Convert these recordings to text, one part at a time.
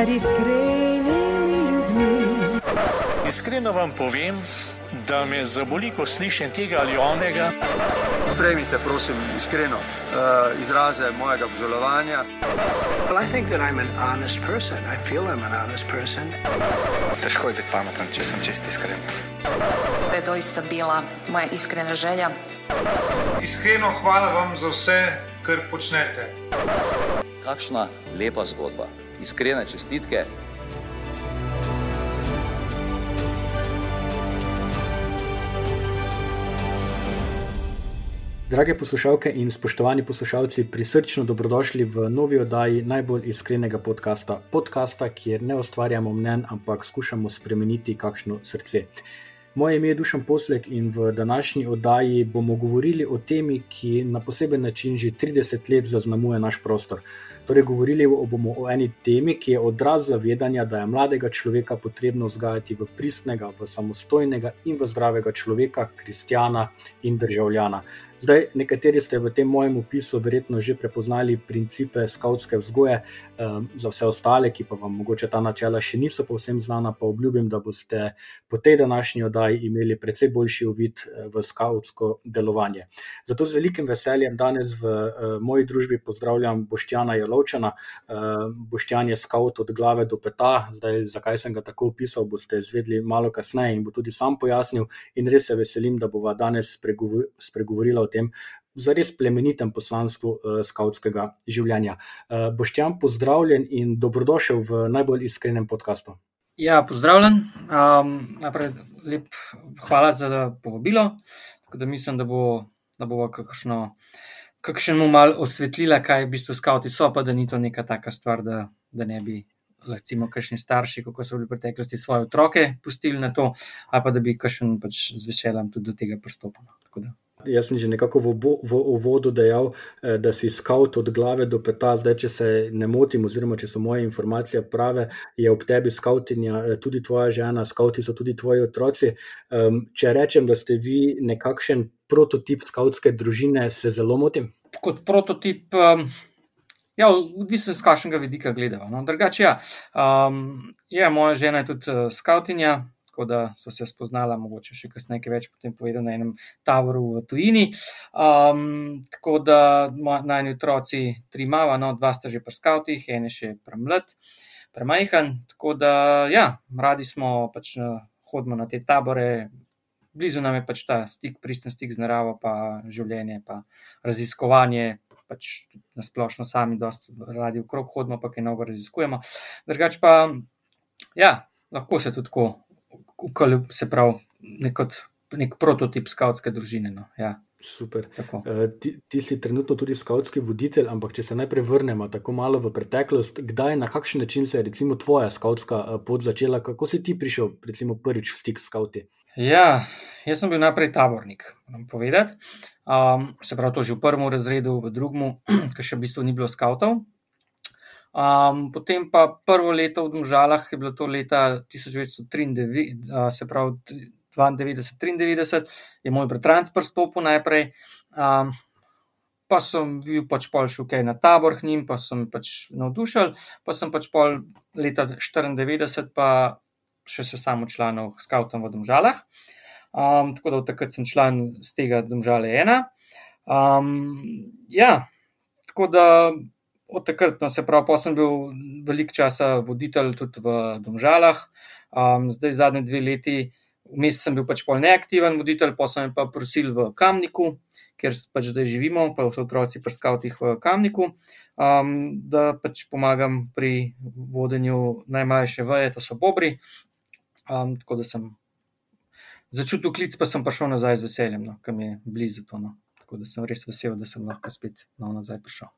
med iskrenimi ljudmi. Iskreno vam povem, da me zaboli, ko slišim tega ali onega. Prejmite, prosim, iskreno uh, izraze mojega obžalovanja. Well, I think that I'm an honest person. I feel I'm an honest person. Težko je biti pameten, če sem čest iskren. To je doista bila moja iskrena želja. Iskreno hvala vam za vse, kar počnete. Kakšna lepa zgodba. Iskrene čestitke. Drage poslušalke in spoštovani poslušalci, prisrčno dobrodošli v novi oddaji najbolj iskrenega podcasta. Podcasta, kjer ne ustvarjamo mnen, ampak skušamo spremeniti kakšno srce. Moje ime je Dušan Poslek in v današnji oddaji bomo govorili o temi, ki na poseben način že 30 let zaznamuje naš prostor. Torej, govorili bomo o eni temi, ki je odraz zavedanja, da je mladega človeka potrebno vzgajati v pristnega, v samostojnega in v zdravega človeka, kristjana in državljana. Zdaj, nekateri ste v tem mojem opisu verjetno že prepoznali principe skautske vzgoje, za vse ostale, ki pa vam mogoče ta načela še niso povsem znana, pa obljubim, da boste po tej današnji oddaji imeli precej boljši uvid v skautsko delovanje. Zato z velikim veseljem danes v moji družbi pozdravljam Boštjana Jalovčana. Boštjan je skaut od glave do peta, zdaj, zakaj sem ga tako opisal, boste izvedeli malo kasneje in bo tudi sam pojasnil. In res se veselim, da bova danes spregovorila o tem zares plemenitem poslanstvu uh, skautskega življenja. Uh, Boštjan, pozdravljen in dobrodošel v najbolj iskrenem podkastu. Ja, pozdravljen. Um, naprej, lep, hvala za povabilo. Da mislim, da bo, da bo kakšno, kakšno malo osvetlila, kaj v bistvu skauti so, pa da ni to neka taka stvar, da, da ne bi. Recimo, kakšni starši, kako so bili v preteklosti svoje otroke pustili na to, ali pa da bi kakšen pač z veseljem tudi do tega pristopili. Jaz sem že nekako v, v uvodu dejal, da si skaut od glave do peta, zdaj, če se ne motim, oziroma če so moje informacije prave, je ob tebi skautinja tudi tvoja žena, skauti so tudi tvoji otroci. Če rečem, da ste vi nekakšen prototip skautske družine, se zelo motim. Kot prototip. Ja, odvisno z kakšnega vidika gledamo. No, drugače, ja. Um, ja, moja žena je tudi skautinja, tako da so se spoznala, mogoče še kasneje, več potem povedal na enem taboru v tujini. Um, tako da najni otroci tri mava, no, dva sta že pri skautih, en je še premlad, premajhen. Tako da, ja, radi smo, pač hodimo na te tabore. Blizu nam je pač ta stik, pristen stik z naravo, pa življenje, pa raziskovanje, pač na splošno sami, dosta radi okrog hodimo, pa kaj novo raziskujemo. Drugač pa, ja, lahko se tudi tako, se pravi, nek, nek prototip skautske družine. No. Ja. Super. Uh, ti, ti si trenutno tudi skautski voditelj, ampak če se najprej vrnemo tako malo v preteklost, kdaj, na kakšen način se je recimo tvoja skautska pot začela, kako si ti prišel, recimo, prvič v stik s skauti? Ja, jaz sem bil najprej tabornik, moram povedati. Um, se pravi, to že v prvem razredu, v drugem, ker še v bistvu ni bilo skautov. Um, potem pa prvo leto v Dvožalah je bilo to leta 1993, uh, se pravi 92-93, je moj bratranc prstopil najprej. Um, pa sem bil pač pol šel kaj na tabor k njim, pa sem pač navdušen, pa sem pač pol leta 94, pa še se samo članov skautom v Dvožalah. Um, tako da od takrat sem član z tega Dvožale ena. Um, ja, tako da od takrat, no, se pravi, pa sem bil veliko časa voditelj tudi v Domžalah, um, zdaj zadnje dve leti, vmes sem bil pač pol neaktiven voditelj, pa sem pa prosil v Kamniku, kjer pač zdaj živimo, pa so otroci pri skavtih v Kamniku, um, da pač pomagam pri vodenju najmlajše veje, to so bobri. Um, tako da sem začutil klic, pa sem prišel nazaj z veseljem, no, kam je blizu to. No. Tako da sem res vesel, da sem lahko spet no, nazaj prišel.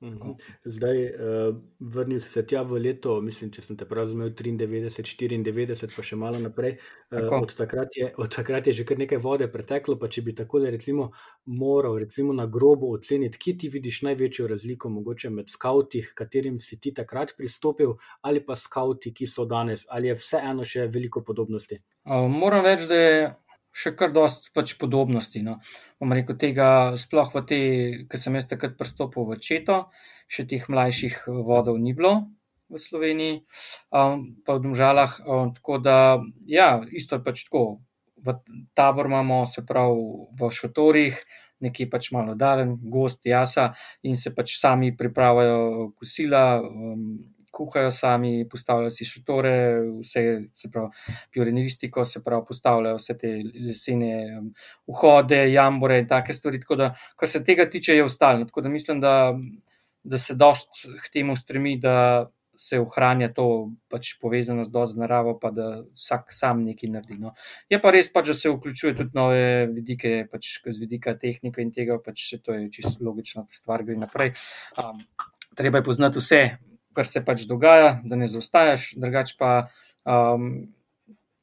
Mhm. Zdaj, uh, vrnil si se tja v leto, mislim, če sem te prav razumel, 93, 94, pa še malo naprej. Uh, od, takrat je, od takrat je že kar nekaj vode preteklo. Pa če bi tako recimo, moral recimo, na grobo oceniti, kje ti vidiš največjo razliko mogoče med skauti, katerim si ti takrat pristopil, ali pa skauti, ki so danes, ali je vseeno še veliko podobnosti. Uh, moram reči, da je še kar dosti pač podobnosti. No. Bom rekel tega, sploh v te, ki sem jaz takrat pristopil v Četo, še teh mlajših vodov ni bilo. v Sloveniji, um, pa v Domžalah. Um, tako da, ja, isto je pač tako. V tabor imamo, se pravi, v šotorih, nekje pač malo dalen, gost, jasa, in se pač sami pripravljajo kosila. Um, kuhajo sami, postavljajo si šotore, vse, se pravi, piorenistiko, se pravi, postavljajo vse te lesene um, vhode, jambore in take stvari. Tako da, kar se tega tiče, je ostalo. Tako da mislim, da, da se dost k temu stremi, da se ohranja to pač povezano z naravo, pa da vsak sam nekaj naredi. No. Je pa res, pač, da se vključuje tudi nove vidike, pač z vidika tehnike in tega, pač se to je čisto logično, da stvar gre naprej. Um, treba je poznati vse kar se pač dogaja, da ne zaostajaš, drugače pa. Um,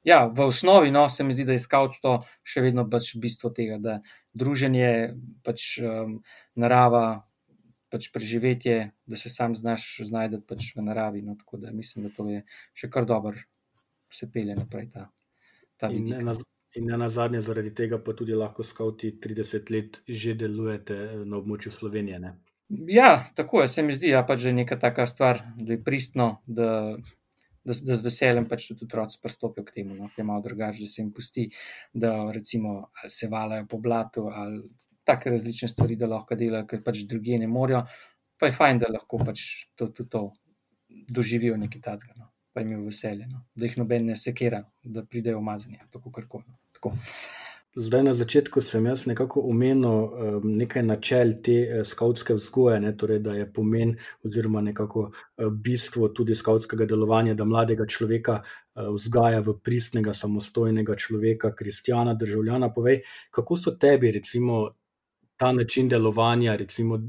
ja, v osnovi no, se mi zdi, da je skautstvo še vedno pač bistvo tega, da druženje, pač um, narava, pač preživetje, da se sam znaš znajdeti pač v naravi. No, tako da mislim, da to je še kar dobro, se pelje naprej ta. ta in, ne na, in ne na zadnje, zaradi tega pa tudi lahko skauti 30 let že delujete na območju Slovenije. Ne? Ja, tako je, se mi zdi, da ja, pač je neka taka stvar, da je pristno, da, da, da z veseljem pač tudi otroci pristopijo k temu. No, je malo drugače, da se jim pusti, da recimo se valajo po blatu ali take različne stvari, da lahko delajo, ker pač druge ne morejo. Pa je fajn, da lahko pač to, to, to doživijo nekaj tazga, no, pa jim je veselje, no, da jih noben ne sekera, da pridejo umazani, tako karkoli. No, Zdaj, na začetku sem jaz nekako omenil um, nekaj načel te uh, skautske vzgoje, ne, torej, da je pomen oziroma nekako uh, bistvo tudi skautskega delovanja, da mladega človeka uh, vzgaja v pristnega, samostojnega človeka, kristjana, državljana. Povej, kako so tebi, recimo, ta način delovanja, recimo,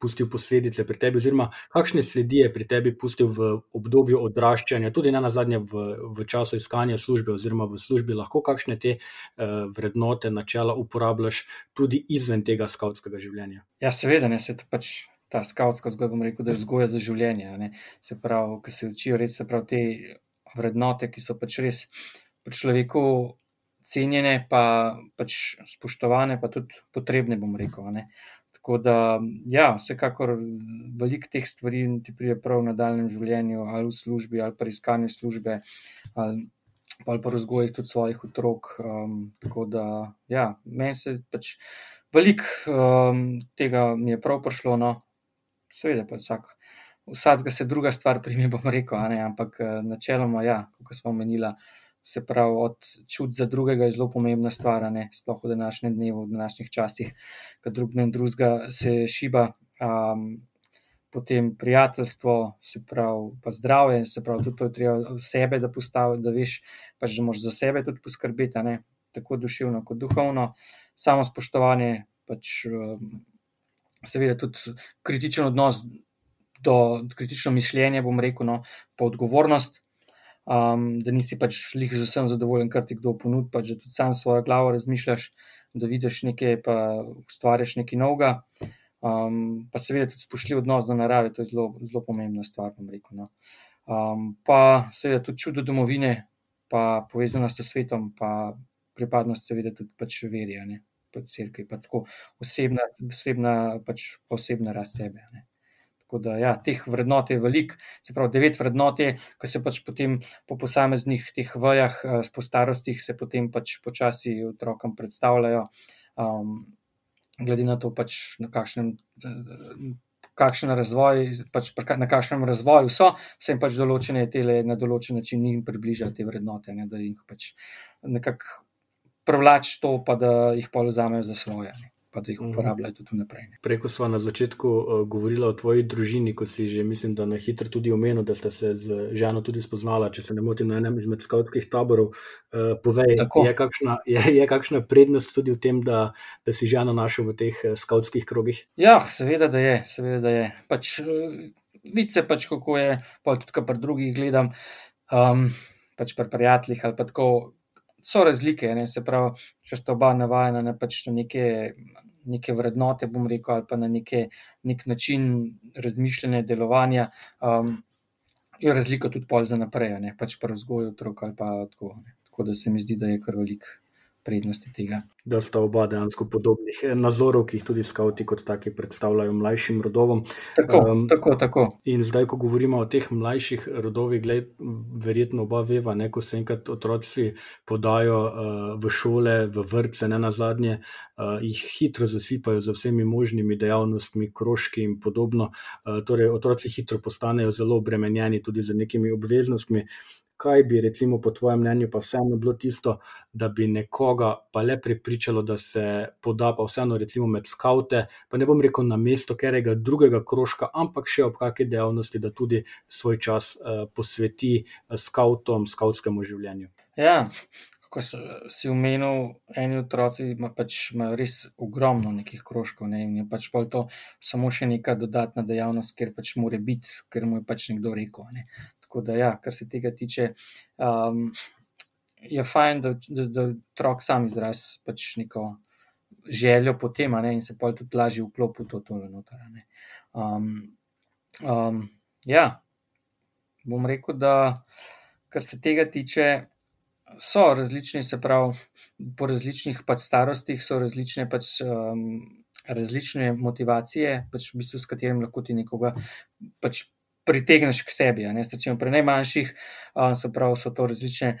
pustil posledice pri tebi, oziroma kakšne sledi je pri tebi pustil v obdobju odraščanja, tudi ne na zadnje v, v času iskanja službe, oziroma v službi, lahko kakšne te uh, vrednote, načela uporabljaš tudi izven tega skautskega življenja. Ja, seveda, ne se to pač. Ta skautska vzgoja, bomo rekel, da je vzgoja za življenje. Ne? Se pravi, ki se učijo res te vrednote, ki so pač res po človeku cenjene, pa pač spoštovane, pa tudi potrebne, bomo rekel. Ne? Tako da, ja, vsekakor veliko teh stvari ti pride prav v nadaljem življenju, ali v službi, ali pa iskanju službe, ali pa v razvoju tudi svojih otrok. Um, tako da, ja, meni se pač veliko um, tega mi je prav prišlo, no, seveda pa vsak. Vsak ga se druga stvar prime, bom rekel, ampak eh, načeloma, ja, kot smo omenili, se pravi, od čut za drugega je zelo pomembna stvar, ne? sploh v današnjem dnevu, v današnjih časih, ki drug dnem drugega se šiba. Um, potem prijateljstvo, se pravi, pa zdravje, se pravi, tudi to je treba sebe, da postaviš, da veš, pač, da moraš za sebe tudi poskrbeti, ne? tako duševno kot duhovno, samo spoštovanje, pač seveda tudi kritičen odnos. Do kritično mišljenje, bom rekel, no, pa odgovornost, um, da nisi pač lih z vsem zadovoljen, kar ti kdo ponudi, pač da tudi sam svojo glavo razmišljaš, da vidiš nekaj, pa ustvariš nekaj novega. Um, pa seveda tudi spoštljiv odnos do narave, to je zelo, zelo pomembna stvar, bom rekel. No. Um, pa seveda tudi čudo domovine, pa povezanost s svetom, pa pripadnost seveda tudi pač verja, ne, pa crkvi, pa tako osebna, osebna, pač osebna rast sebe. Ne. Tako da, ja, teh vrednot je veliko, se pravi, devet vrednot je, ki se pač potem po posameznih teh vajah, eh, po starostih, se potem pač počasi otrokom predstavljajo, um, glede na to, pač na kakšnem. Kakšen razvoj, pač na kakšnem razvoju so, se jim pač določene tele na določen način jim približajo te vrednote, ne, da jih pač nekako privlači to, pa da jih pol vzamejo za svoje. Ne pa da jih mhm. uporabljajo tudi naprej. Preko smo na začetku uh, govorili o tvoji družini, ko si že, mislim, da na hitro tudi omenil, da ste se z ženo tudi spoznala, če se ne motim, na enem izmed skavtskih taborov. Uh, povej, je kakšna, je, je kakšna prednost tudi v tem, da, da si ženo našel v teh uh, skavtskih krogih? Ja, seveda, da je. Seveda, da je. Pač, uh, Vice pač, kako je, pa tudi, kar pri drugih gledam, um, pač pri prijateljih ali pa tako, so razlike, ne, se pravi, če sta oba navajena na pač neke, neke vrednote, bom rekel, ali pa na neke, nek način razmišljanja, delovanja, um, je razlika tudi pol za naprej, ne pač pa razvoj otrok ali pa tako. Ne. Tako da se mi zdi, da je kar velik prednosti tega. Da sta oba dejansko podobnih eh, nazorov, ki jih tudi skavti kot taki predstavljajo mlajšim rodovom. Tako, um, tako, tako. In zdaj, ko govorimo o teh mlajših rodovih, gled, verjetno oba veva, ne, ko se enkrat otroci podajo uh, v šole, v vrtce, ne na zadnje, uh, jih hitro zasipajo z vsemi možnimi dejavnostmi, krožki in podobno. Uh, torej, otroci hitro postanejo zelo obremenjeni tudi z nekimi obveznostmi kaj bi, recimo, po tvojem mnenju, pa vseeno bilo tisto, da bi nekoga pa le prepričalo, da se poda, pa vseeno, recimo, med skavte, pa ne bom rekel na mesto katerega drugega krožka, ampak še ob kakšni dejavnosti, da tudi svoj čas uh, posveti uh, skavtom, skavtskemu življenju. Ja. Ko si umenil, eni otroci ima pač, imajo res ogromno nekih krožkov ne, in je pač to samo še neka dodatna dejavnost, ker pač mora biti, ker mu je pač nekdo rekel. Ne. Tako da, ja, kar se tega tiče, um, je fajn, da, da, da otrok sam izrazi pač neko željo po tem, in se pa tudi lažje vklopi v to tole noter. Um, um, ja, bom rekel, da kar se tega tiče. So različni, se pravi, po različnih pač starostih so različne, pač, um, različne motivacije, pač v bistvu, s katerim lahko ti nekoga pač pritegneš k sebi. Recimo pri najmanjših, se pravi, so to različne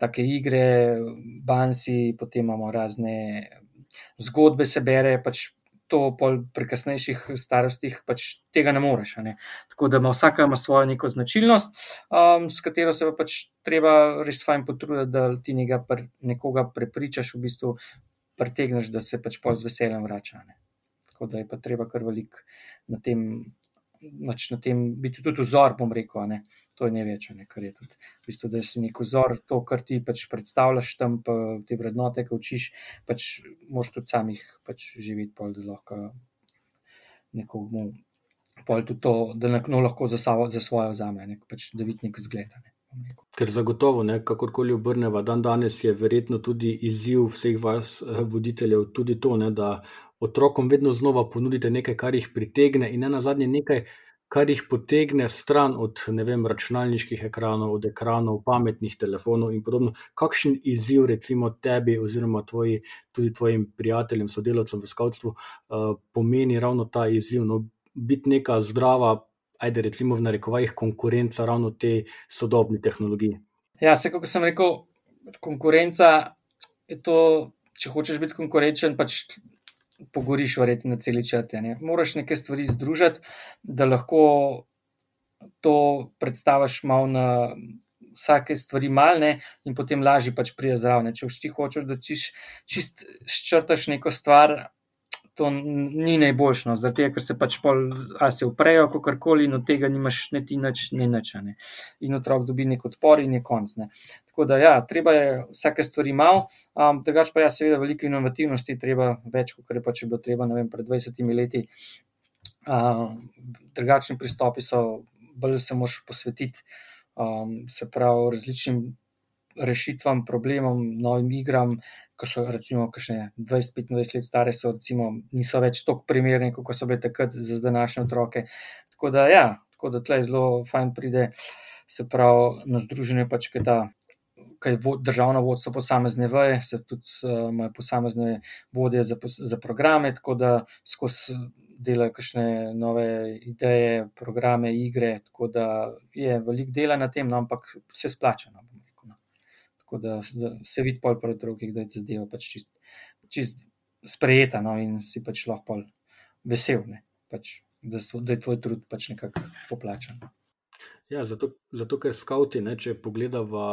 take igre, bansi, potem imamo razne zgodbe, se bere. Pač To pri kasnejših starostih pač tega ne moreš. Ne? Tako da ima vsaka ima svojo neko značilnost, um, s katero se pa pač treba res fajn potruditi, da ti njega, nekoga prepričaš, v bistvu pritegneš, da se pač pol z veseljem vrača. Ne? Tako da je pa treba kar velik na tem na tem biti tudi vzor, bom rekel. Ne. To je največ, kar je tudi. V bistvu, da si nek vzor, to, kar ti pač predstavljaš tam, pa te vrednote, ki učiš, pač moš tudi samih pač živeti, pol, da lahko nekomu, pol tudi to, da nekdo lahko za, savo, za svojo vzame, ne, pač da vidi nek zgled. Ne. Ker zagotovo, ne, kakorkoli obrneva, dan danes je verjetno tudi izziv vseh vas, eh, voditeljev, tudi to, ne, da otrokom vedno znova ponudite nekaj, kar jih pritegne, in na zadnje nekaj, kar jih potegne stran od vem, računalniških ekranov, od ekranov, pametnih telefonov in podobno. Kakšen izziv, recimo, tebi, oziroma tvoji, tudi tvojim prijateljem, sodelavcem v skavtstvu, uh, pomeni ravno ta izziv, no, biti neka zdrava, ajde, recimo, v narekovajih, konkurenca ravno tej sodobni tehnologiji. Ja, se, kot sem rekel, konkurenca je to. Če hočeš biti konkurenčen, pač pogoriš, verjetno na celi črti. Ne. Moraš nekaj stvari združiti, da lahko to predstaviš malo na vsake stvari malne in potem lažje pač prije zraven. Če ti hočeš, da čiš, čist ščrtaš neko stvar, to ni najboljše, no, zato ker se pač pol, a se uprejo, kako karkoli, in od tega nimaš ne ti nič, ne nič. Ne. In otrok dobi nek odpor in je konc. Ne. Tako da, ja, treba je vsake stvari malo, um, drugače pa je, ja, seveda, veliko inovativnosti, treba več, kot je pač bilo treba vem, pred 20 leti. Um, drugačni pristopi so, bolj se moš posvetiti, um, se pravi, različnim rešitvam, problemom, novim igram, ki so recimo 20-25 let stare, so recimo, niso več tako primerne, kot so bile takrat za današnje otroke. Tako da, ja, tako da tle zelo fajn pride, se pravi, na združenje pač, kaj ta. Kaj državno vodstvo posamezne veje, se tudi imajo uh, posamezne vodje za, za programe, tako da skozi delajo kakšne nove ideje, programe, igre. Tako da je veliko dela na tem, no, ampak vse splačano. Tako da, da se vidi pol pred drugim, da je zadeva pač čist, čist sprejeta no, in si pač lahko vesel, pač, da, so, da je tvoj trud pač nekako poplačan. Ja, zato, zato, ker skavti, ne, če pogledamo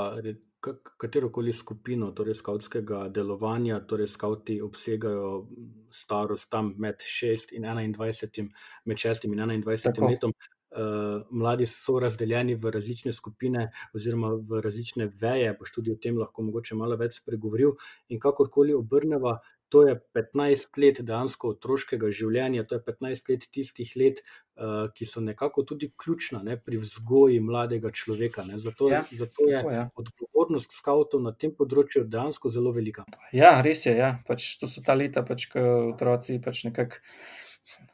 katero koli skupino torej skautskega delovanja, torej skauti obsegajo starost tam med 6 in 21, med 6 in 21 Tako. letom. Uh, mladi so razdeljeni v različne skupine, oziroma v različne veje. Boš tudi o tem lahko mogoče malo več spregovoril. In kakorkoli obrneva, to je 15 let dejansko otroškega življenja, to je 15 let tistih let, uh, ki so nekako tudi ključna ne, pri vzgoji mladega človeka. Zato, ja, zato je ja. odgovornost skavtov na tem področju dejansko zelo velika. Ja, res je. Ja. Pač to so ta leta, pač, ko otroci pač nekako.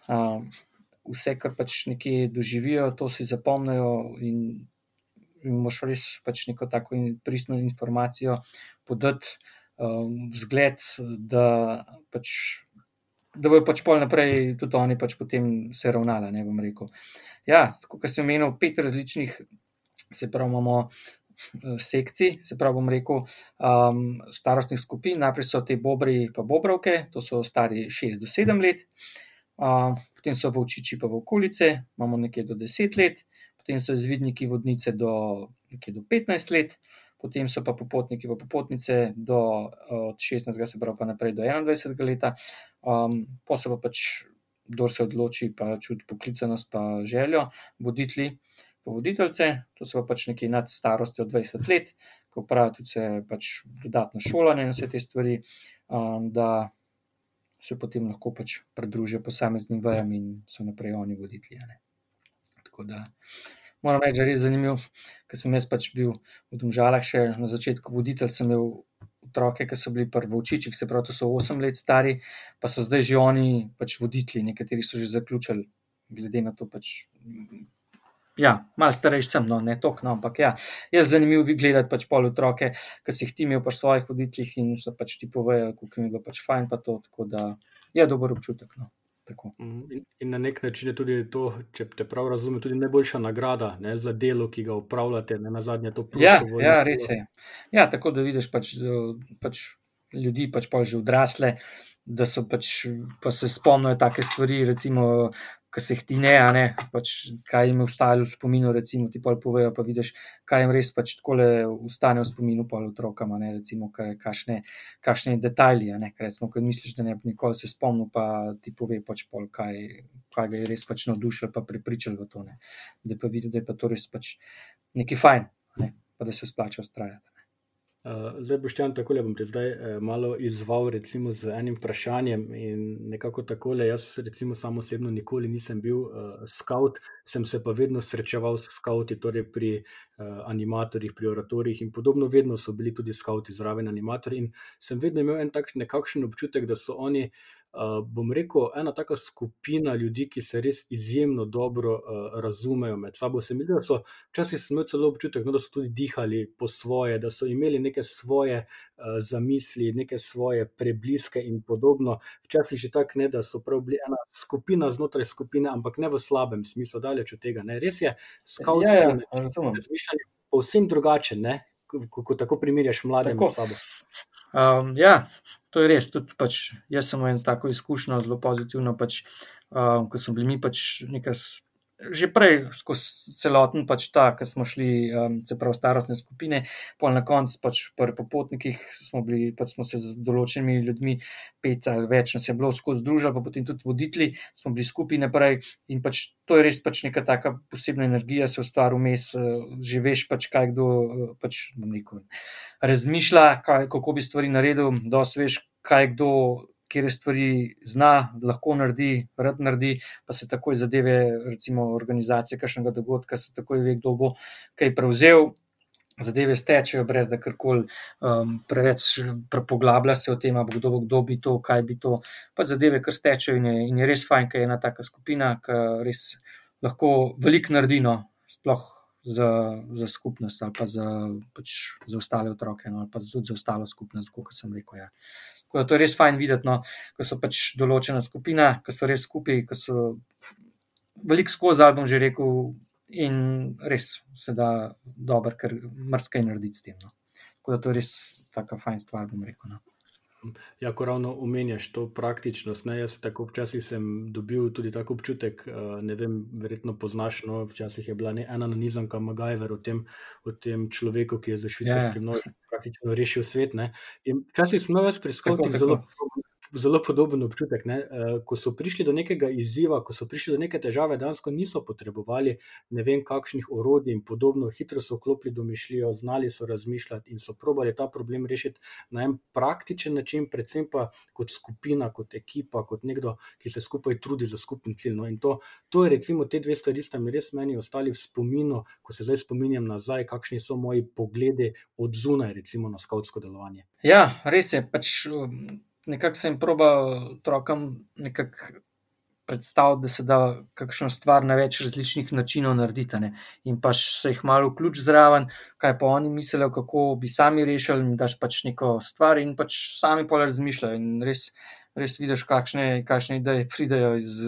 Uh, vse, kar pač nekje doživijo, to si zapomnijo in, in moš res pač neko tako in pristno informacijo podati um, zgled, da pač. Da bojo pač pol naprej tudi oni pač potem se ravnali, ne bom rekel. Ja, kot sem omenil, pet različnih, se pravi, imamo eh, sekcij, se pravi, bom rekel, um, starostnih skupin. Najprej so te bobri in bobrovke, to so stari 6 do 7 let, um, potem so volčiči pa v okolice, imamo nekje do 10 let, potem so izvidniki vodnice do, do 15 let, potem so pa popotniki pa popotnice do od 16, se pravi, pa naprej do 21 leta. Um, pa se pa pač, kdo se odloči, pa čuti poklicanost, pa željo, voditelji, pa voditeljce, to so pa pač neki nad starostjo 20 let, ko pravijo tudi se pač dodatno šolanje in vse te stvari, um, da se potem lahko pač pridružijo posameznim vajam in so naprej oni voditelji. Tako da moram reči, da je res zanimivo, ker sem jaz pač bil v Domžalah še na začetku voditelj, sem imel otroke, ki so bili prvi v Učičih, se pravi, so 8 let stari, pa so zdaj že oni pač voditelji, nekateri so že zaključili, glede na to pač. Ja, malo starejši sem, no, ne toliko, no, ampak ja, je zanimivo gledati pač pol otroke, ki si jih ti imel pri svojih voditeljih in so pač ti povejo, kako jim je bilo pač fajn, pa to, tako da je dober občutek. No. Mhm. In, in na nek način je tudi to, če te prav razumem, tudi najboljša nagrada ne, za delo, ki ga upravljate, ne na zadnje to prostovoljno. Ja, ja, res je. Ja, tako da vidiš pač, pač ljudi, pač pa že odrasle, da so pač, pa se spomnijo take stvari, recimo ki se jih ti ne, a ne, pač, kaj jim je ostalo v spominu, recimo, ti pol povejo, pa vidiš, kaj jim res pač tako le ustane v spominu pol otrokam, ne, recimo, kakšne, kakšne detajli, a ne, ker recimo, ko misliš, da ne bi nikoli se spomnil, pa ti pove pač pol, kaj, kaj ga je res pač navdušil, pa prepričal v to, ne, da pa vidi, da je pa to res pač neki fajn, ne, pa da se splača ustrajati. Uh, zdaj, Boštjan, tako le bom te zdaj uh, malo izval, recimo, z enim vprašanjem. In nekako tako jaz, recimo, samo osebno nikoli nisem bil uh, scout, sem se pa vedno srečeval s scouti, torej pri uh, animatorjih, pri oratorjih in podobno, vedno so bili tudi scouti zraven animatorji. In sem vedno imel en tak nekakšen občutek, da so oni uh, Uh, bom rekel, ena taka skupina ljudi, ki se res izjemno dobro uh, razumejo med sabo. Se mi zdi, da so včasih imeli celo občutek, no, da so tudi dihali po svoje, da so imeli neke svoje uh, zamisli, neke svoje prebliske in podobno. Včasih že tako ne, da so prav bili ena skupina znotraj skupine, ampak ne v slabem smislu, daleč od tega. Ne. Res je, skautski ja, ja, razmišljanje je povsem drugačen, ko, ko tako primerjaš mlade med sabo. Um, ja, to je res. Tudi, pač, jaz sem imel tako izkušnjo, zelo pozitivno, pač, um, ko smo bili mi pač nekaj že prej skozi celoten pač ta, ki smo šli, um, se pravi, starostne skupine, pol na koncu pač pri popotnikih smo, bili, pač smo se z določenimi ljudmi, pet ali več, nas je bilo skozi združili, pa potem tudi voditelji, smo bili skupaj naprej in pač to je res pač neka taka posebna energija, se ustvari vmes, uh, že veš pač kaj kdo uh, pač, bom rekel, razmišlja, kaj, kako bi stvari naredil, dosti veš, kaj kdo kjer stvari zna, lahko naredi, rad naredi, pa se takoj zadeve, recimo organizacije kakšnega dogodka, se takoj ve, kdo bo kaj prevzel. Zadeve stečejo, brez da karkoli um, preveč poglablja se o tem, kdo, kdo bi to, kaj bi to. Pač zadeve, kar stečejo, in je, in je res fajn, ker je ena taka skupina, ki res lahko veliko naredi, no, sploh za, za skupnost ali pa za, pač, za ostale otroke, no, ali pa tudi za ostalo skupnost, kot sem rekel. Ja. Tako da to je res fajn videti, no, ko so pač določena skupina, ko so res skupaj, ko so veliko skozi, ali bom že rekel, in res se da dobro, ker mrskaj narediti s tem. No. Tako da to je res taka fajn stvar, bom rekel. No. Ja, ko ravno omenjaš to praktičnost, ne, jaz tako včasih sem dobil tudi tako občutek, eh, ne vem, verjetno poznaš, no, včasih je bila ne ena nanizanka MacGyver o tem, o tem človeku, ki je za švicarskim ja. nožem praktično rešil svet. Ne. In včasih sem imel pri skavtih zelo zelo podoben občutek. Eh, ko so prišli do nekega izziva, ko so prišli do neke težave, dejansko niso potrebovali ne vem kakšnih orodij in podobno, hitro so vklopili domišljijo, znali so razmišljati in so probali ta problem rešiti na en praktičen način, predvsem pa kot skupina, kot ekipa, kot nekdo, ki se skupaj trudi za skupni cilj. No? In to, to je recimo te dve stvari, sta mi res meni ostali v spominu, ko se zdaj spominjam nazaj, kakšni so moji pogledi od zunaj, recimo na skautsko delovanje. Ja, res je. Pač, nekako sem probal otrokom predstavljati, da se da kakšno stvar na več različnih načinov narediti. Ne. In pa se jih malo vključ zraven, kaj pa oni mislijo, kako bi sami rešili, in daš pač neko stvar, in pač sami pa razmišljajo. In res, res vidiš, kakšne, kakšne ideje pridejo iz,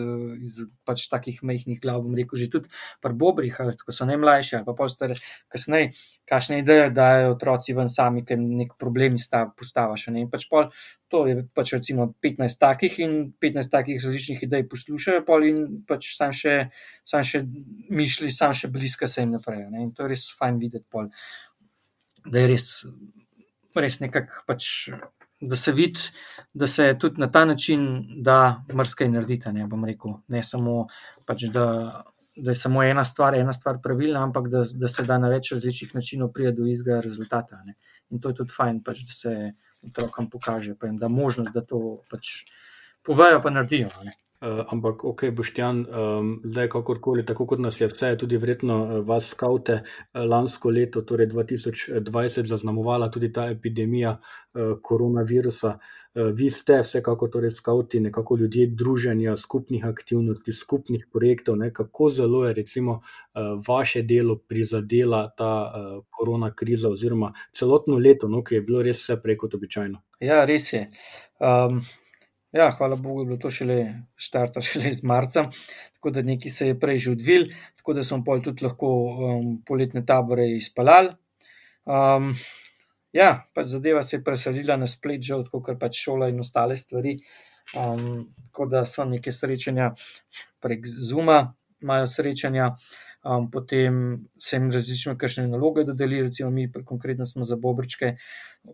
iz pač takih mehkih glav. Bom rekel, že tudi pri Bobrih, ko so najmlajši, ali pa postar, kasneje, kakšne ideje dajo otroci ven sami, ker nek problem postaviš. In pač pol, to je pač recimo 15 takih in 15 takih različnih idej poslušajo, pol in pač sam še, sam še misli, sam še bliska se jim naprej. Ne? In to je res fajn videti, pol, da je res. Res nekako pač da se vidi, da se tudi na ta način da mrzkaj narediti. Ne, ne samo, pač, da, da je samo ena stvar, ena stvar pravilna, ampak da, da se da na več različnih načinov priti do istega rezultata. Ne. In to je tudi fajn, pač, da se otrokom pokaže, pa jim da možnost, da to pač povejo, pa naredijo. Ne. Uh, ampak, ok, Boštjan, um, zdaj kakorkoli, tako kot nas je vse, tudi vredno uh, vas skaute uh, lansko leto, torej 2020, zaznamovala tudi ta epidemija uh, koronavirusa. Uh, vi ste vsekakor torej skauti, nekako ljudje druženja, skupnih aktivnosti, skupnih projektov. Ne, kako zelo je recimo uh, vaše delo prizadela ta uh, korona kriza oziroma celotno leto, no, ki je bilo res vse prej kot običajno? Ja, res je. Um... Ja, hvala Bogu, je bilo to šele štarta, šele iz marca, tako da nekaj se je prej že odvil, tako da smo pol tudi lahko um, poletne tabore izpalali. Um, ja, pač zadeva se je preselila na splet, že odkot pač šola in ostale stvari. Um, tako da so neke srečanja prek Zuma, imajo srečanja um, potem se jim različne kakšne naloge dodeli, recimo mi, konkretno smo za Bobrčke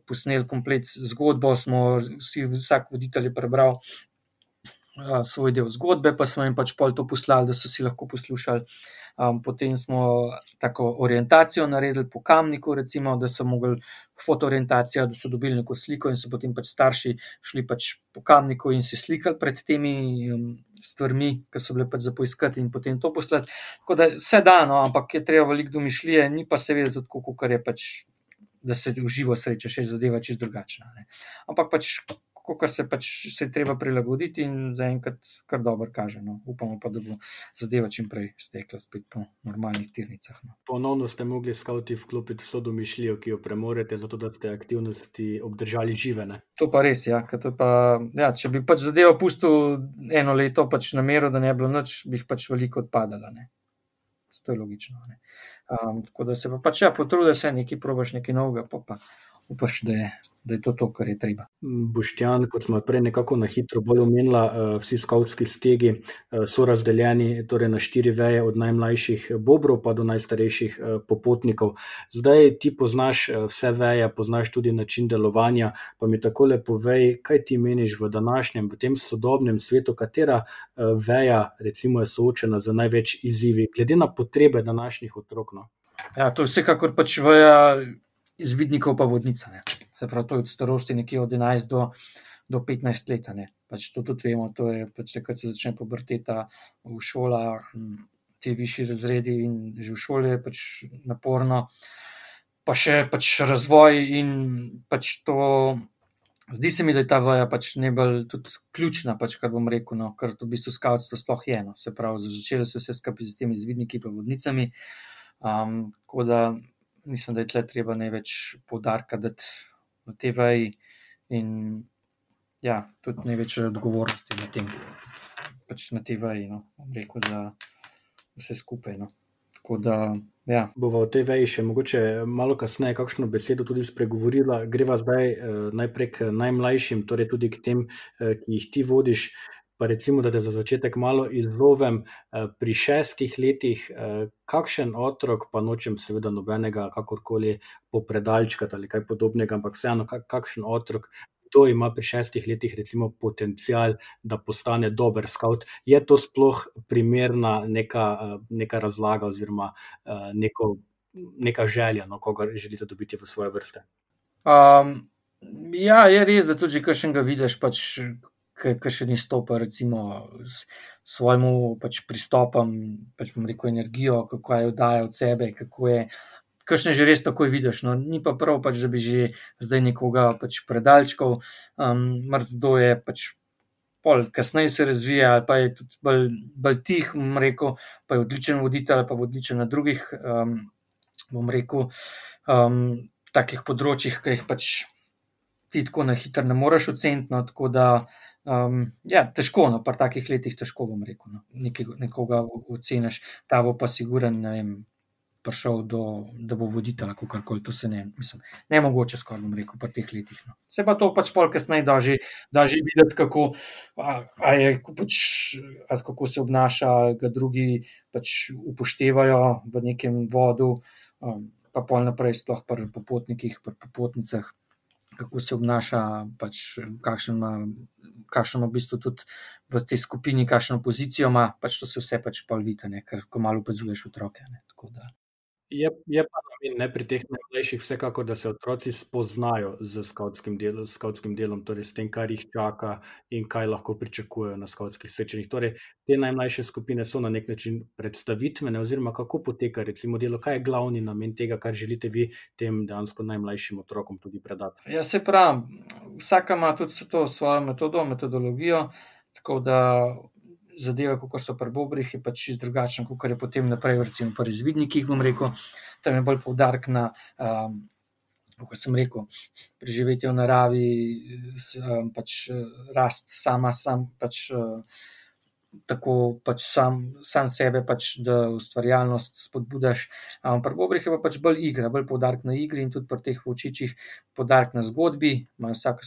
posneli komplet zgodbo, smo vsi, vsak voditelj prebral uh, svoj del zgodbe, pa smo jim pač pol to poslali, da so si lahko poslušali. Um, potem smo tako orientacijo naredili po kamniku, recimo, da so mogli fotoorientacijo, da so dobili neko sliko in so potem pač starši šli pač po kamniku in se slikali pred temi um, stvarmi, ki so bile pač za poiskati in potem to poslati. Tako da se da, no, ampak je treba veliko domišljije, ni pa seveda tudi tako, kar je pač. Da se v živo sreča, še zadeva čisto drugačna. Ne. Ampak pač kar se pač se je treba prilagoditi, in zaenkrat kar dobro kaže. No. Upamo pa, da bo zadeva čim prej stekla spet po normalnih tirnicah. No. Ponovno ste mogli skavti vklopiti vso domišljijo, ki jo premorete, zato da ste aktivnosti obdržali živene. To pa res, ja. Pa, ja če bi pač zadevo pustil eno leto pač na mero, da ne bi bilo noč, bi jih pač veliko odpadalo. To je logično. Um, tako da se pa pač ja, potrudiš, da se nekaj probaš, nekaj novega, pa pa upaš, da je da je to to, kar je treba. Boštjan, kot smo prej nekako na hitro bolj omenili, eh, vsi skavtski stegi eh, so razdeljeni torej na štiri veje, od najmlajših bobrov pa do najstarejših eh, popotnikov. Zdaj ti poznaš vse veje, poznaš tudi način delovanja. Pa mi tako lepo povej, kaj ti meniš v današnjem, v tem sodobnem svetu, katera veja recimo, je soočena z največ izzivi, glede na potrebe današnjih otrok. No? Ja, to je vsekakor pač veja izvidnikov, pa vodnica. Ne. Se pravi, to je od starosti nekje od 11 do, do 15 let. Pač to tudi vemo, to je pač takrat, se začne pobrteta v šolah, ti višji razredi in že v šoli je pač naporno. Pa še pač razvoj in pač to. Zdi se mi, da je ta vaja pač najbolj ključna, pač, kar bom rekel, no, kar v bistvu skavtstvo sploh je. No. Se pravi, začeli so vse skupaj z temi zvidniki in vodnicami. Um, tako da mislim, da je tle treba največ poudarka dati na tej vaji in ja, tudi največ odgovornosti na tem, pač na tej vaji, no, rekel za vse skupaj. No. Tako da. Ja. Bova o tej veji še mogoče malo kasneje, kakšno besedo tudi spregovorila. Greva zdaj eh, najprej k najmlajšim, torej tudi k tem, eh, ki jih ti vodiš pa recimo, da te za začetek malo izlovem eh, pri šestih letih, eh, kakšen otrok, pa nočem seveda nobenega, kakorkoli popredalčkati ali kaj podobnega, ampak vseeno, kakšen otrok. To ima pri šestih letih, recimo, potencial, da postane dober scout. Je to sploh primerna neka, eh, neka razlaga, oziroma neko, neka želja, no, koga želite dobiti v svoje vrste? Um, ja, je res, da tudi, če še ga vidiš, pač ki še ni stopil, recimo, s svojim pač, pristopom, pač bom rekel, energijo, kako je oddaja od sebe, kako je. Kajšne že res tako vidiš, no, ni pa prav, pač, da bi že zdaj nekoga pač predalčkal. Um, Mrzdo je pač pol kasneje se razvija, ali pa je tudi bolj, bolj tih, bom rekel, pa je odličen voditelj, ali pa odličen na drugih, um, bom rekel, um, takih področjih, ki jih pač ti tako na hitro ne moreš oceniti. No, tako da, um, ja, težko, no, pa takih letih težko bom rekel. No, nekaj, nekoga oceniš, ta bo pa siguren, ne vem. Prišel do, da bo voditelj, kako koli to se ne, mislim, ne mogoče, skoraj bom rekel, po teh letih. No. Se pa to pač pol kasneje da da že videti, kako, a, a je, pač, a kako se obnaša, ga drugi pač upoštevajo v nekem vodu, um, pa pol naprej, sploh pri popotnikih, pri popotnicah, kako se obnaša, pač, kakšen ima, kakšen ima v bistvu tudi v tej skupini, kakšno pozicijo ima, pač to se vse pač pol vidi, ker ko malo opazuješ otroke. Ne, Je, je pa namen ne, pri teh najmlajših, vsekakor, da se otroci spoznajo z skautskim, del, skautskim delom, torej s tem, kar jih čaka in kaj lahko pričakujejo na skautskih srečanjih. Torej, te najmlajše skupine so na nek način predstavitvene, oziroma kako poteka recimo delo, kaj je glavni namen tega, kar želite vi tem dejansko najmlajšim otrokom tudi predati. Ja, se pravi, vsaka ima tudi to svojo metodo, metodologijo. Tako da zadeva, kot so pri Bobrih, je pač čisto drugačna, kot je potem naprej, recimo pri izvidnikih. Tam je bolj poudarek na, um, kot sem rekel, preživetje v naravi, um, pač rast sama, sam pač. Uh, tako pač sam, sam sebe, pač, da ustvarjalnost spodbudaš. Um, pri Bobrih je pa pač bolj igra, bolj poudarek na igri in tudi pri teh vočičih poudarek na zgodbi. Imajo vsak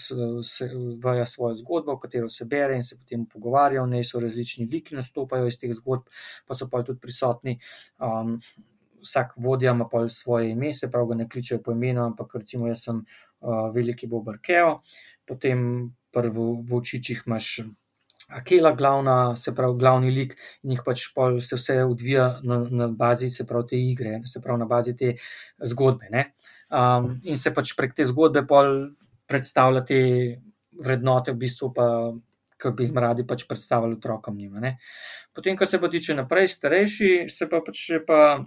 vaja svojo zgodbo, v katero se bere in se potem pogovarjajo, v njej so različni liki, nastopajo iz teh zgodb, pa so pa tudi prisotni. Um, Vsak vodja ima pa svoje ime, se pravi, ga ne kličejo po imenu, ampak recimo jaz sem uh, veliki Bobar Keo, potem v Vočičih imaš Akela, glavna, se pravi, glavni lik, in jih pač se vse odvija na, na bazi, se pravi, te igre, se pravi, na bazi te zgodbe. Um, in se pač prek te zgodbe predstavlja te vrednote, v bistvu pa, ki bi jih radi pač predstavili otrokom. Njima, Potem, kar se pa tiče naprej, starejši, se pa pač pa,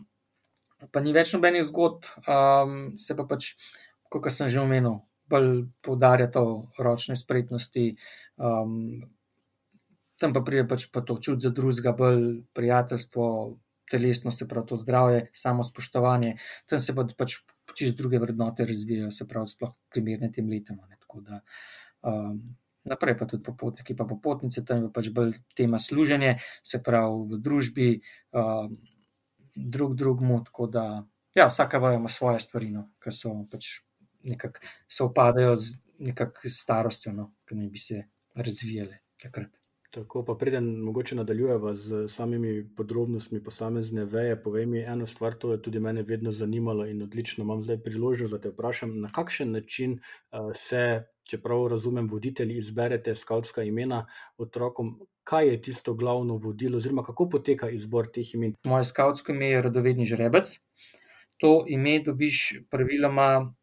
pa ni več nobenih zgodb, um, se pa pač, kot sem že omenil, bolj poudarja to ročne spretnosti. Um, tam pa pride pač pa to čut za drugega, bolj prijateljstvo, telesno se pravi to zdravje, samo spoštovanje, tam se pa pač čez druge vrednote razvijajo, se pravi, sploh primerne tem letom. Da, um, naprej pa tudi popotniki, pa popotnice, tam je pač bolj tema služenje, se pravi v družbi, um, drug drugmu, tako da ja, vsaka vaja ima svoje stvari, no, ki so pač nekako se opadajo z nekakšno starostjo, no, ki naj bi se razvijale takrat. Tako pa preden mogoče nadaljujemo z samimi podrobnostmi posamezne veje, povej mi eno stvar, to je tudi mene vedno zanimalo in odlično imam zdaj priložnost, da te vprašam, na kakšen način uh, se, čeprav razumem, voditelji izberete skautska imena otrokom, kaj je tisto glavno vodilo, oziroma kako poteka izbor teh imen. Moje skautsko ime je Radovedni žrebec. To ime dobiš praviloma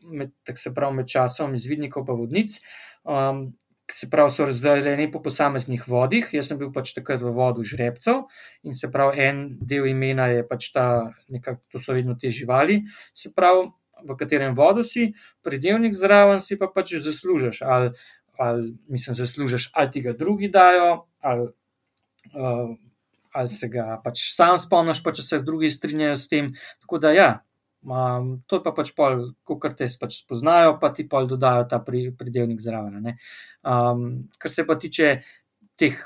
med, se pravi, med časom izvidnikov pa vodnic. Um, se pravi, so razdeljeni po posameznih vodih. Jaz sem bil pač takrat v vodu žrebcev in se pravi, en del imena je pač ta, nekako to so vedno te živali, se pravi, v katerem vodu si, predelnik zraven si pa pač zaslužiš. Ali, ali mislim, zaslužiš, ali ti ga drugi dajo, ali, uh, ali se ga pač sam spomniš, pa če se drugi strinjajo s tem. Tako da ja. Um, to je pa pač pol, kot te pač spoznajo, pa ti pol dodajo ta pri, pridelnik zraven. Um, kar se pa tiče teh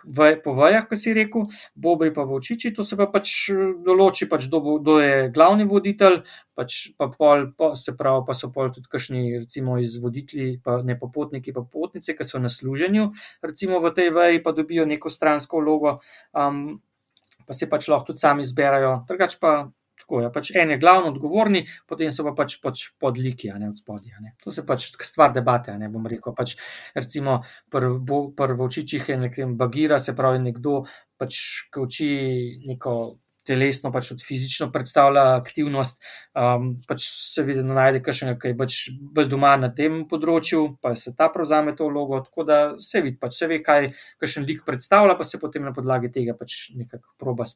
povajah, ki si rekel, bobri pa v očiči, to se pa pač določi, pač kdo je glavni voditelj, pač pa pol, pa, se pravi, pa so pol tudi kakšni, recimo, izvoditelji, pa ne popotniki, pa potnice, ki so na služenju, recimo v tej veji, pa dobijo neko stransko vlogo, um, pa se pač lahko tudi sami izberajo. Drugač pa Tako je, ja, pač en je glavno odgovorni, potem so pa pač, pač podliki, a ne od spodja. To se pač stvar debate, ne bom rekel. Pač, recimo, prvo pr v očičih je nekaj bagira, se pravi, nekdo pač, uči neko telesno, pač od fizično predstavlja aktivnost, um, pač se vidi, da najde kakšnega, ki je pač bolj doma na tem področju, pa se ta prevzame to vlogo, tako da se vidi, pač se ve, kaj kakšen lik predstavlja, pa se potem na podlagi tega pač nekako proba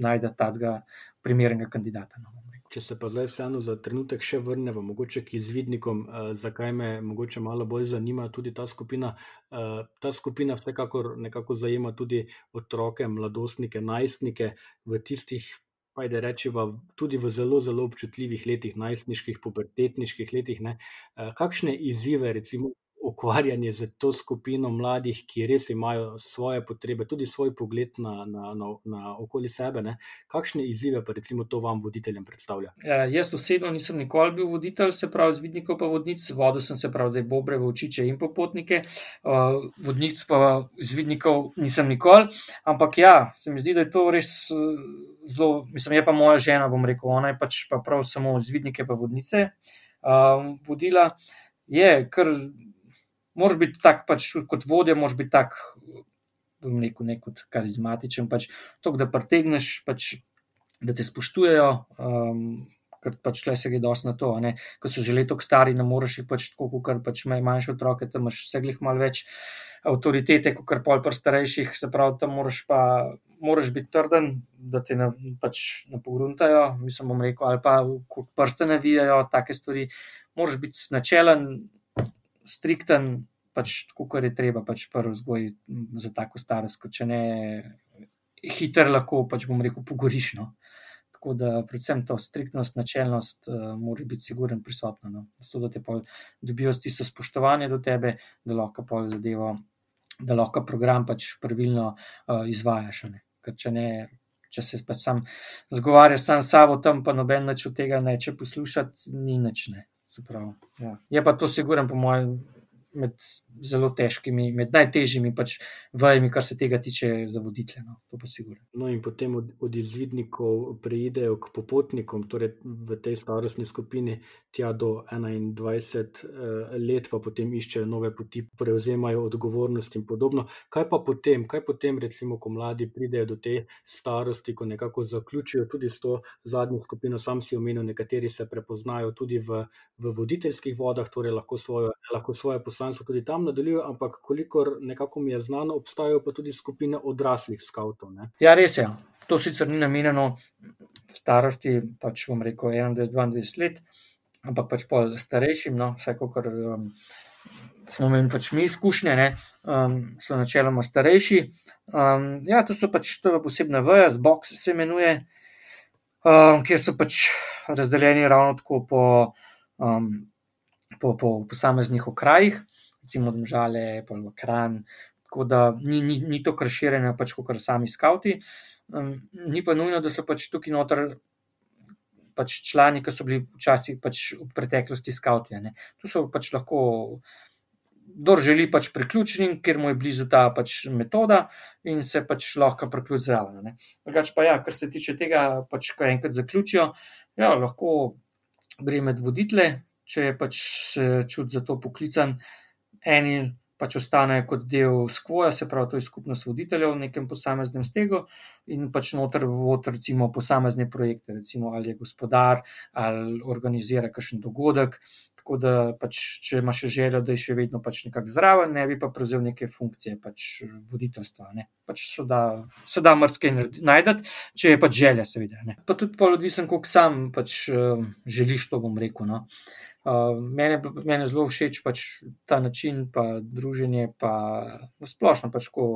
najde tazga primernega kandidata. No, če se pa zdaj vseeno za trenutek še vrnemo, mogoče k izvidnikom, uh, zakaj me mogoče malo bolj zanima tudi ta skupina. Uh, ta skupina vsekakor nekako zajema tudi otroke, mladostnike, najstnike v tistih. Pa je rečeva, tudi v zelo, zelo občutljivih letih, najstniških, pubertetniških letih, ne, kakšne izzive, recimo, ukvarjanje z to skupino mladih, ki res imajo svoje potrebe, tudi svoj pogled na, na, na, na okoli sebe. Ne? Kakšne izzive pa recimo to vam, voditeljem, predstavlja? Ja, jaz osebno nisem nikoli bil voditelj, se pravi, z vidnikov pa vodnic, vodil sem se pravi, da je bobre, vočiče in popotnike, uh, vodnic pa z vidnikov nisem nikoli. Ampak ja, se mi zdi, da je to res. Zelo, mislim, je pa moja žena, bom rekel, ona je pač pa prav samo zvidnike, pa vodnice um, vodila. Je, ker moraš biti tak, pač, kot vodja, moraš biti tak, bom rekel, ne kot karizmatičen, pač to, da pretegneš, pač, da te spoštujejo. Um, Ker pač le se gre dosti na to. Ko so že leto stari, ne moreš jih pač tako, kot pač manjše otroke, tam imaš vse glih malo več avtoritete, kot kar pol pri starejših. Se pravi, tam moraš pa moraš biti trden, da te ne, pač ne pogruntajo, mislim, bom rekel, ali pa prste navijajo, take stvari. Moraš biti načelen, strikten, pač tako, kot je treba, pač prvi vzgoj za tako starost, kot če ne, hiter lahko, pač bom rekel, pogoriš. No. Tako da, predvsem to striktnost, načelnost, uh, mora biti siguren prisotna. No. Zato, da te dobijo tisto spoštovanje do tebe, da lahko pol zadevo, da lahko program pač pravilno uh, izvajaš. Ne. Ker če ne. Če se pač sam zgovarjaš sam s sabo, tam pa noben več od tega neče poslušati, ni nič. Ne. Pravi, ja. Je pa to, siguren, po mojem, med zelo težkimi, med najtežjimi pač vajami, kar se tega tiče, za voditelje. No, no, in potem od, od izvidnikov preidejo k popotnikom, torej v tej starostni skupini, tja do 21 eh, let, pa potem iščejo nove poti, prevzemajo odgovornost in podobno. Kaj pa potem, kaj potem, recimo, ko mladi pridejo do te starosti, ko nekako zaključijo tudi s to zadnjo skupino, sam si omenil, nekateri se prepoznajo tudi v, v voditeljskih vodah, torej lahko svojo, lahko svoje poslanstvo poslanstvo tudi tam nadaljujejo, ampak kolikor nekako mi je znano, obstajajo pa tudi skupine odraslih skavtov. Ja, res je. To sicer ni namenjeno starosti, pač bom rekel 21-22 let, ampak pač pol starejšim, no, vsekakor. Um, Smo imeli pač mi izkušnje, um, so načeloma starejši. Um, ja, to so pač to posebna vrsta, zbox se imenuje, um, kjer so pač razdeljeni ravno tako po, um, po, po posameznih okrajih recimo Dvožale, Pojmo Kran. Tako da ni, ni, ni to krširjenje, pač kot sami skavti. Um, ni pa nujno, da so pač tukaj noter pač člani, ki so bili včasih pač v preteklosti skavti. Tu so pač lahko, kdo želi pač priključiti, ker mu je blizu ta pač metoda in se pač lahko priključi zraven. Drugač pa ja, kar se tiče tega, pač ko enkrat zaključijo, ja, lahko gre med voditelje, če je pač čut za to poklican eni pač ostanejo kot del skvoja, se pravi, to je skupnost voditeljev v nekem posameznem stegu in pač noter vod, recimo, posamezne projekte, recimo, ali je gospodar ali organizira kakšen dogodek. Tako da, pač, če imaš željo, da je še vedno pač nekako zraven, ne bi pa prevzel neke funkcije pač voditeljstva. Ne. Pač se da, da marsikaj najdete, če je pač želja, seveda. Ne. Pa tudi pol odvisen, koliko sam pač uh, želiš, to bom rekel. No. Uh, mene, mene zelo všeč pač ta način, pa druženje, pa splošno, pač ko,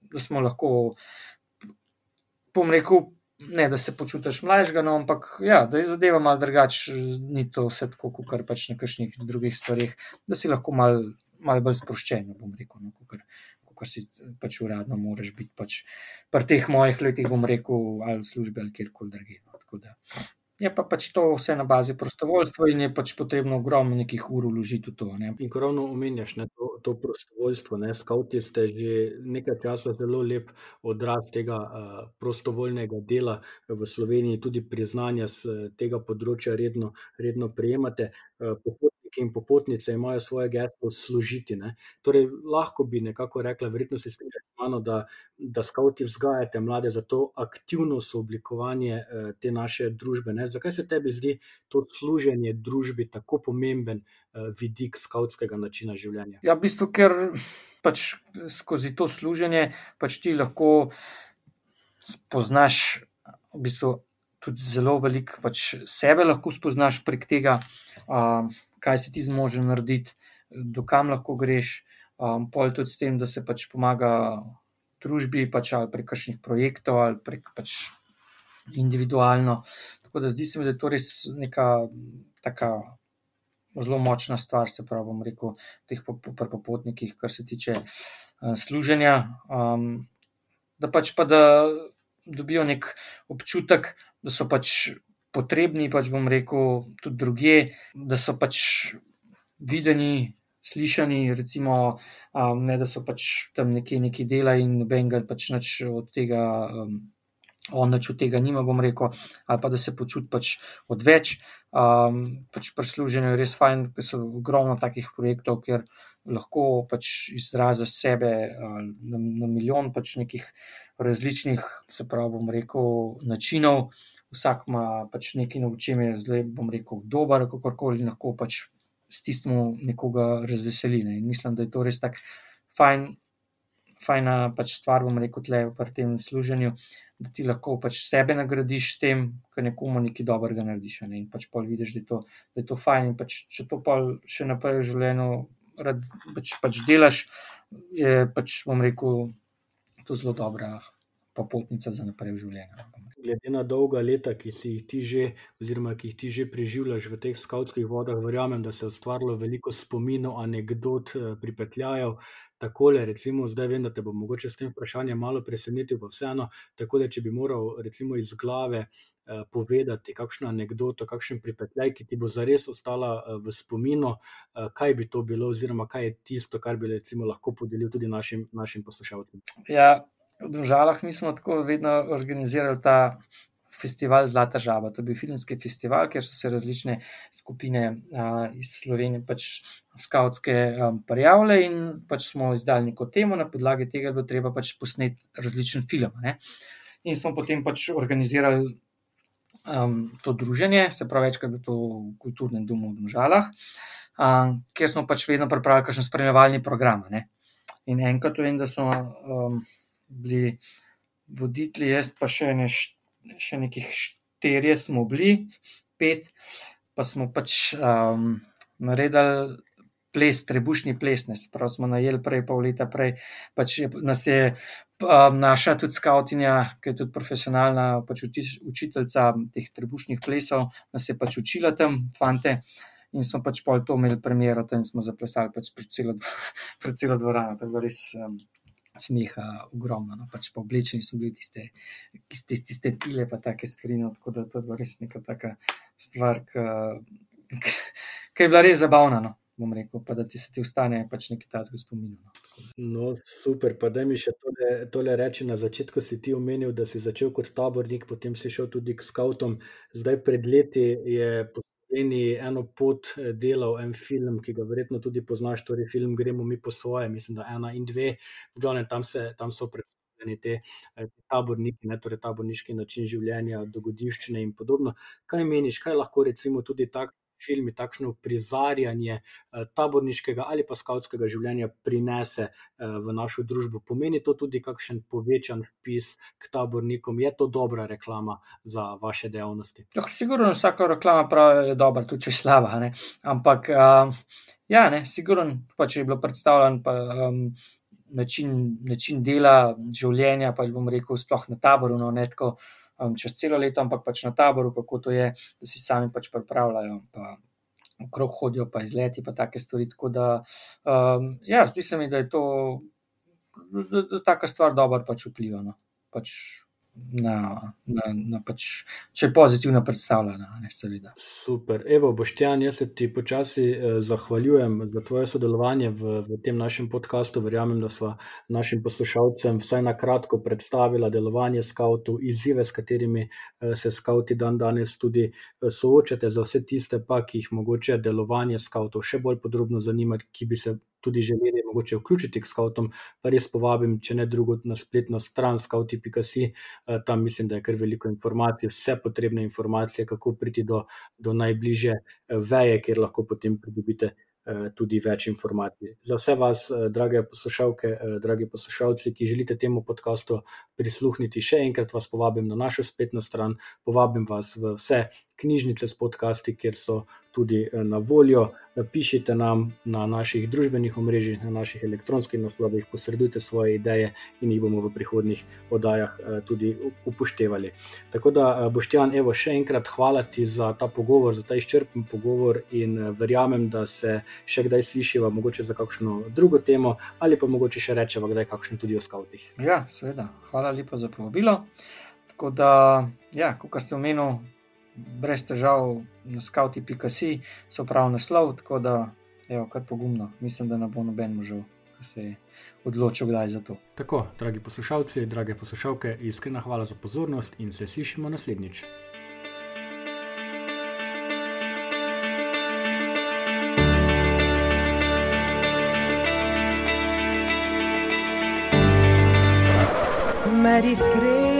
da smo lahko, pomrekel, ne da se počutiš mlajšega, no, ampak ja, da je zadeva malo drugače, ni to vse tako, kot kar pač na kakšnih drugih stvarih, da si lahko malo mal bolj sproščen, bom rekel. No, kukar, Kar si pač uradno, moraš biti pač pri teh mojih letih, bom rekel, ali v službi ali kjerkoli drugje. No. Je pa pač to vse na bazi prostovoljstva in je pač potrebno ogromno nekih ur vložiti v to. Ne. In ko ravno omenjaš ne, to, to prostovoljstvo, ne, skauti ste že nekaj časa zelo lep odraz tega uh, prostovoljnega dela v Sloveniji, tudi priznanja z tega področja redno, redno prejemate. Uh, popotniki in popotnice imajo svoje geslo služiti. Ne. Torej, lahko bi nekako rekla, verjetno se strinjate z mano, da, da skauti vzgajate mlade za to aktivno sooblikovanje eh, te naše družbe. Ne. Zakaj se tebi zdi to služenje družbi tako pomemben eh, vidik skautskega načina življenja? Ja, v bistvu, ker pač skozi to služenje pač ti lahko spoznaš v bistvu tudi zelo veliko pač sebe lahko spoznaš prek tega, um, kaj si ti zmožen narediti, dokam lahko greš. Um, pol tudi s tem, da se pač pomaga družbi, pač ali prek kakšnih projektov, ali prek pač individualno. Tako da zdi se mi, da je to res neka taka zelo močna stvar, se pravi, bom rekel, teh popotnikih, kar se tiče uh, služenja. Um, da pač pa da dobijo nek občutek, da so pač potrebni, pač bom rekel, tudi druge, da so pač videni, slišani, recimo, um, ne da so pač tam nekje neki dela in noben ga pač nič od tega. Um, On nič od tega nima, bom rekel, ali pa da se počuti pač odveč. Um, pač Prisluženje je res fajn, ker so ogromno takih projektov, kjer lahko pač izraziš sebe na, na milijon pač nekih različnih, se pravi, bom rekel, načinov. Vsak ima pač nekaj, v čem je zdaj, bom rekel, dober, kako koli lahko pač s tistim nekoga razveseli. Ne. In mislim, da je to res tako fajn, fajna pač stvar, bom rekel, tle v tem služenju, da ti lahko pač sebe nagradiš s tem, kar nekomu nekaj dobrega narediš. Ne. In pač pol vidiš, da je to, da je to fajn. In pač, če to pa še naprej v življenju rad, pač, pač delaš, je pač, bom rekel, to zelo dobra popotnica za naprej v življenju glede na dolga leta, ki si jih ti že, oziroma ki jih ti že preživljaš v teh skavtskih vodah, verjamem, da se je ustvarilo veliko spominov, anegdot, eh, pripetljajev. Tako le, recimo, zdaj vem, da te bo mogoče s tem vprašanjem malo presenetil, pa vseeno, tako da če bi moral, recimo, iz glave eh, povedati kakšno anegdoto, kakšen pripetljaj, ki ti bo zares ostala eh, v spominu, eh, kaj bi to bilo, oziroma kaj je tisto, kar bi recimo, lahko podelil tudi našim, našim poslušalcem. Ja, v Državah mi smo tako vedno organizirali ta festival Zlata žaba. To je bil filmski festival, kjer so se različne skupine a, iz Slovenije, pač skautske, prijavile in pač smo izdali neko temo, na podlagi tega je bilo treba pač posneti različen film. Ne? In smo potem pač organizirali um, to druženje, se pravi, večkrat je bilo to v kulturnem domu v Državah, um, kjer smo pač vedno pripravili kakšen spremljevalni program. Ne? In enkrat vem, da so. Um, bili voditelji, jaz pa še, ne, še nekih štirje smo bili, pet, pa smo pač um, naredili ples, trebušni ples, ne pravi, smo najeli prej, pol leta prej. Pač nas je um, naša tudi skautinja, ki je tudi profesionalna pač učiteljica teh trebušnih plesov, nas je pač učila tam, fante. In smo pač pol to imeli premjero, tam smo zaplesali pač pred celo, pred celo dvorano. To je res um, smeha ogromno. No? Pač pa oblečeni so bili tiste, tiste, tiste tile, pa take stvari. No? Tako da to je bila res neka taka stvar, ki je bila res zabavna. No? Bom rekel, pa da ti se ti ustane, pač nekaj tajnega spomina. No. no, super. Pa da mi še tole, tole reči. Na začetku si ti omenil, da si začel kot tabornik, potem si šel tudi k skautom. Zdaj, pred leti je Sloveniji eno pot eh, delal en film, ki ga verjetno tudi poznaš, torej film Gremo mi po svoje, mislim, da ena in dve, v glavnem tam, se, tam so predstavljeni te, te eh, taborniki, ne, torej taborniški način življenja, dogodivščine in podobno. Kaj meniš, kaj lahko recimo tudi tak filmi, takšno prizarjanje eh, taborniškega ali pa skautskega življenja prinese eh, v našo družbo. Pomeni to tudi kakšen povečan vpis k tabornikom? Je to dobra reklama za vaše dejavnosti? Ja, sigurno vsaka reklama pravi, je dobra, tudi če je slaba. Ne? Ampak, uh, ja, ne, sigurno, pa če je bilo predstavljeno. Pa, um, Način, način dela, življenja, pač bom rekel, sploh na taboru, no, ne tako, um, čez celo leto, ampak pač na taboru, kako to je, da si sami pač pripravljajo. Pa Okrog hodijo, pa izleti, pa take stvari. Tako da, um, ja, zdi se mi, da je to, da, da taka stvar dobro pač vpliva. No. Pač na, na, na pač, če je pozitivno predstavljena, ne seveda. Super. Evo, Boštjan, jaz se ti počasi eh, zahvaljujem za tvoje sodelovanje v, v tem našem podkastu. Verjamem, da smo našim poslušalcem vsaj na kratko predstavili delovanje skavtov, izzive, s katerimi eh, se skavti dan danes tudi eh, soočate, za vse tiste pa, ki jih mogoče delovanje skavtov še bolj podrobno zanima, ki bi se tudi želeli mogoče vključiti k skautom, pa res povabim, če ne drugo, na spletno stran skauti.si. Eh, tam mislim, da je kar veliko informacij, vse potrebne informacije, kako priti do, do najbližje eh, veje, kjer lahko potem pridobite tudi več informacij. Za vse vas, drage poslušalke, dragi poslušalci, ki želite temu podkastu prisluhniti, še enkrat vas povabim na našo spletno stran, povabim vas v vse knjižnice s podcasti, kjer so tudi eh, na voljo. Pišite nam na naših družbenih omrežjih, na naših elektronskih naslovih, posredujte svoje ideje in jih bomo v prihodnih oddajah eh, tudi upoštevali. Tako da, eh, Boštjan, evo, še enkrat hvala ti za ta pogovor, za ta izčrpen pogovor in verjamem, da se še kdaj slišiva, mogoče za kakšno drugo temo ali pa mogoče še rečeva, kdaj kakšno tudi o skavtih. Ja, seveda, hvala lepa za povabilo. Tako da, ja, kot ste omenili brez težav na skauti.si, so prav naslov, tako da je kar pogumno. Mislim, da ne bo noben možel, ki se je odločil, kdaj za to. Tako, dragi poslušalci, drage poslušalke, iskrena hvala za pozornost in se slišimo naslednjič. Med iskrenimi ljudmi.